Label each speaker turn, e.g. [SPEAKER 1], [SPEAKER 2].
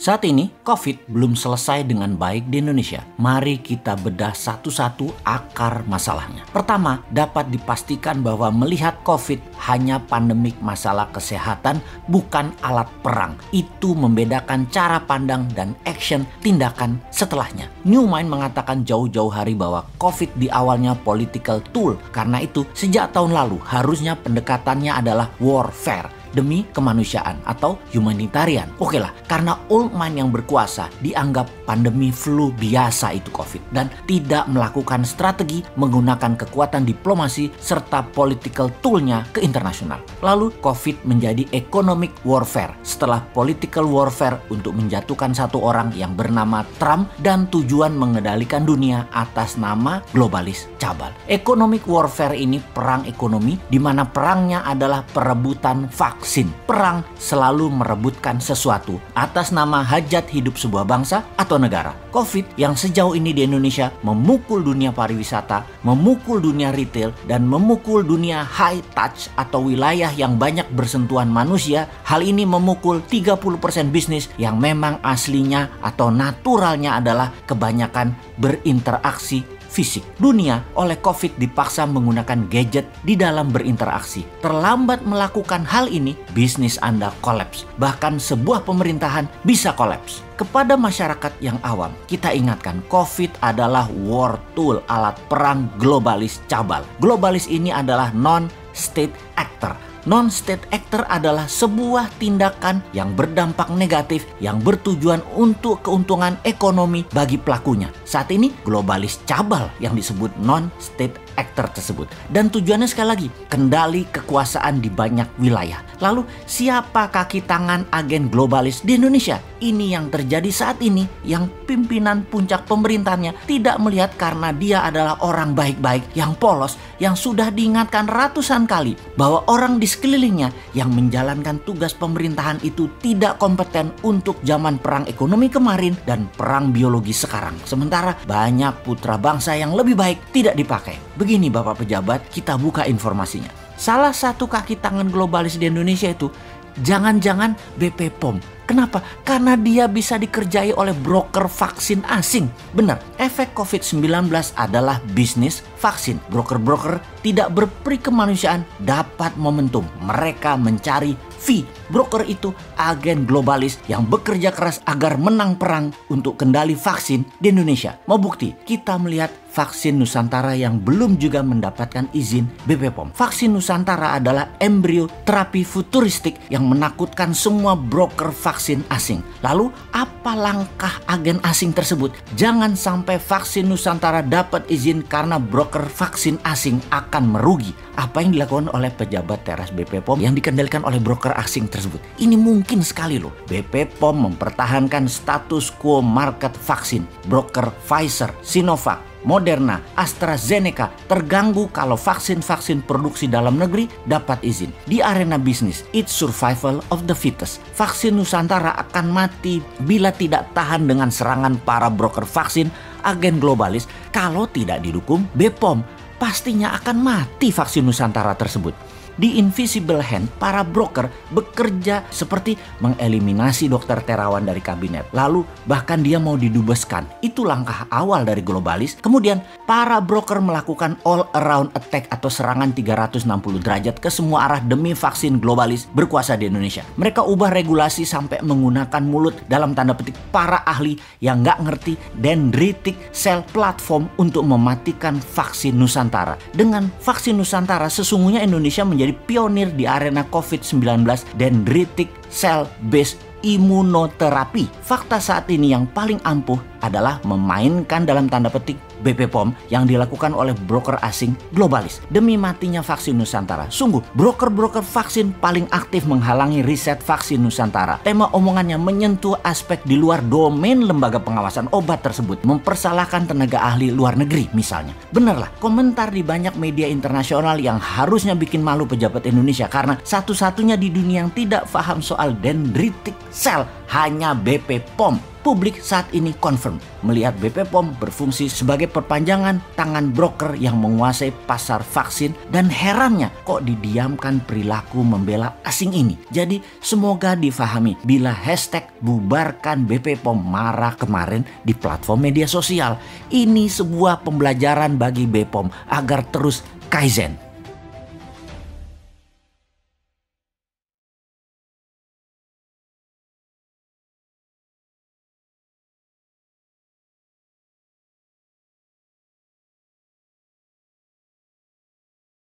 [SPEAKER 1] Saat ini, COVID belum selesai dengan baik di Indonesia. Mari kita bedah satu-satu akar masalahnya. Pertama, dapat dipastikan bahwa melihat COVID hanya pandemik masalah kesehatan, bukan alat perang. Itu membedakan cara pandang dan action tindakan setelahnya. Newmind mengatakan jauh-jauh hari bahwa COVID di awalnya political tool. Karena itu, sejak tahun lalu harusnya pendekatannya adalah warfare demi kemanusiaan atau humanitarian. Oke lah, karena mind yang berkuasa dianggap pandemi flu biasa itu COVID dan tidak melakukan strategi menggunakan kekuatan diplomasi serta political toolnya ke internasional. Lalu COVID menjadi economic warfare setelah political warfare untuk menjatuhkan satu orang yang bernama Trump dan tujuan mengendalikan dunia atas nama globalis cabal. Economic warfare ini perang ekonomi di mana perangnya adalah perebutan vaksin vaksin. Perang selalu merebutkan sesuatu atas nama hajat hidup sebuah bangsa atau negara. COVID yang sejauh ini di Indonesia memukul dunia pariwisata, memukul dunia retail, dan memukul dunia high touch atau wilayah yang banyak bersentuhan manusia. Hal ini memukul 30% bisnis yang memang aslinya atau naturalnya adalah kebanyakan berinteraksi fisik. Dunia oleh COVID dipaksa menggunakan gadget di dalam berinteraksi. Terlambat melakukan hal ini, bisnis Anda kolaps. Bahkan sebuah pemerintahan bisa kolaps. Kepada masyarakat yang awam, kita ingatkan COVID adalah war tool, alat perang globalis cabal. Globalis ini adalah non-state actor non-state actor adalah sebuah tindakan yang berdampak negatif yang bertujuan untuk keuntungan ekonomi bagi pelakunya. Saat ini globalis cabal yang disebut non-state actor tersebut. Dan tujuannya sekali lagi, kendali kekuasaan di banyak wilayah. Lalu siapa kaki tangan agen globalis di Indonesia? Ini yang terjadi saat ini yang pimpinan puncak pemerintahnya tidak melihat karena dia adalah orang baik-baik yang polos yang sudah diingatkan ratusan kali bahwa orang di sekelilingnya yang menjalankan tugas pemerintahan itu tidak kompeten untuk zaman perang ekonomi kemarin dan perang biologi sekarang. Sementara banyak putra bangsa yang lebih baik tidak dipakai. Begini Bapak pejabat, kita buka informasinya. Salah satu kaki tangan globalis di Indonesia itu jangan-jangan BP POM. Kenapa? Karena dia bisa dikerjai oleh broker vaksin asing. Benar, efek COVID-19 adalah bisnis vaksin. Broker-broker tidak berperi kemanusiaan dapat momentum. Mereka mencari fee. Broker itu agen globalis yang bekerja keras agar menang perang untuk kendali vaksin di Indonesia. Mau bukti? Kita melihat vaksin Nusantara yang belum juga mendapatkan izin BP POM. Vaksin Nusantara adalah embrio terapi futuristik yang menakutkan semua broker vaksin asing. Lalu apa langkah agen asing tersebut? Jangan sampai vaksin Nusantara dapat izin karena broker vaksin asing akan merugi. Apa yang dilakukan oleh pejabat teras BP POM yang dikendalikan oleh broker asing tersebut? Ini mungkin sekali loh. BP POM mempertahankan status quo market vaksin. Broker Pfizer, Sinovac, Moderna, AstraZeneca terganggu kalau vaksin-vaksin produksi dalam negeri dapat izin. Di arena bisnis, it's survival of the fittest. Vaksin Nusantara akan mati bila tidak tahan dengan serangan para broker vaksin agen globalis kalau tidak didukung BPOM. Pastinya akan mati vaksin Nusantara tersebut. Di Invisible Hand, para broker bekerja seperti mengeliminasi dokter terawan dari kabinet. Lalu bahkan dia mau didubeskan. Itu langkah awal dari globalis. Kemudian para broker melakukan all around attack atau serangan 360 derajat ke semua arah demi vaksin globalis berkuasa di Indonesia. Mereka ubah regulasi sampai menggunakan mulut dalam tanda petik para ahli yang nggak ngerti dendritic cell platform untuk mematikan vaksin Nusantara. Dengan vaksin Nusantara sesungguhnya Indonesia menjadi menjadi pionir di arena COVID-19 dendritic cell-based imunoterapi. Fakta saat ini yang paling ampuh adalah memainkan dalam tanda petik BP POM yang dilakukan oleh broker asing globalis demi matinya vaksin Nusantara. Sungguh, broker-broker vaksin paling aktif menghalangi riset vaksin Nusantara. Tema omongannya menyentuh aspek di luar domain lembaga pengawasan obat tersebut, mempersalahkan tenaga ahli luar negeri misalnya. Benarlah, komentar di banyak media internasional yang harusnya bikin malu pejabat Indonesia karena satu-satunya di dunia yang tidak paham soal dendritic cell hanya BP POM Publik saat ini confirm melihat BP POM berfungsi sebagai perpanjangan tangan broker yang menguasai pasar vaksin dan herannya kok didiamkan perilaku membela asing ini. Jadi semoga difahami bila hashtag bubarkan BP POM marah kemarin di platform media sosial. Ini sebuah pembelajaran bagi BPOM agar terus kaizen.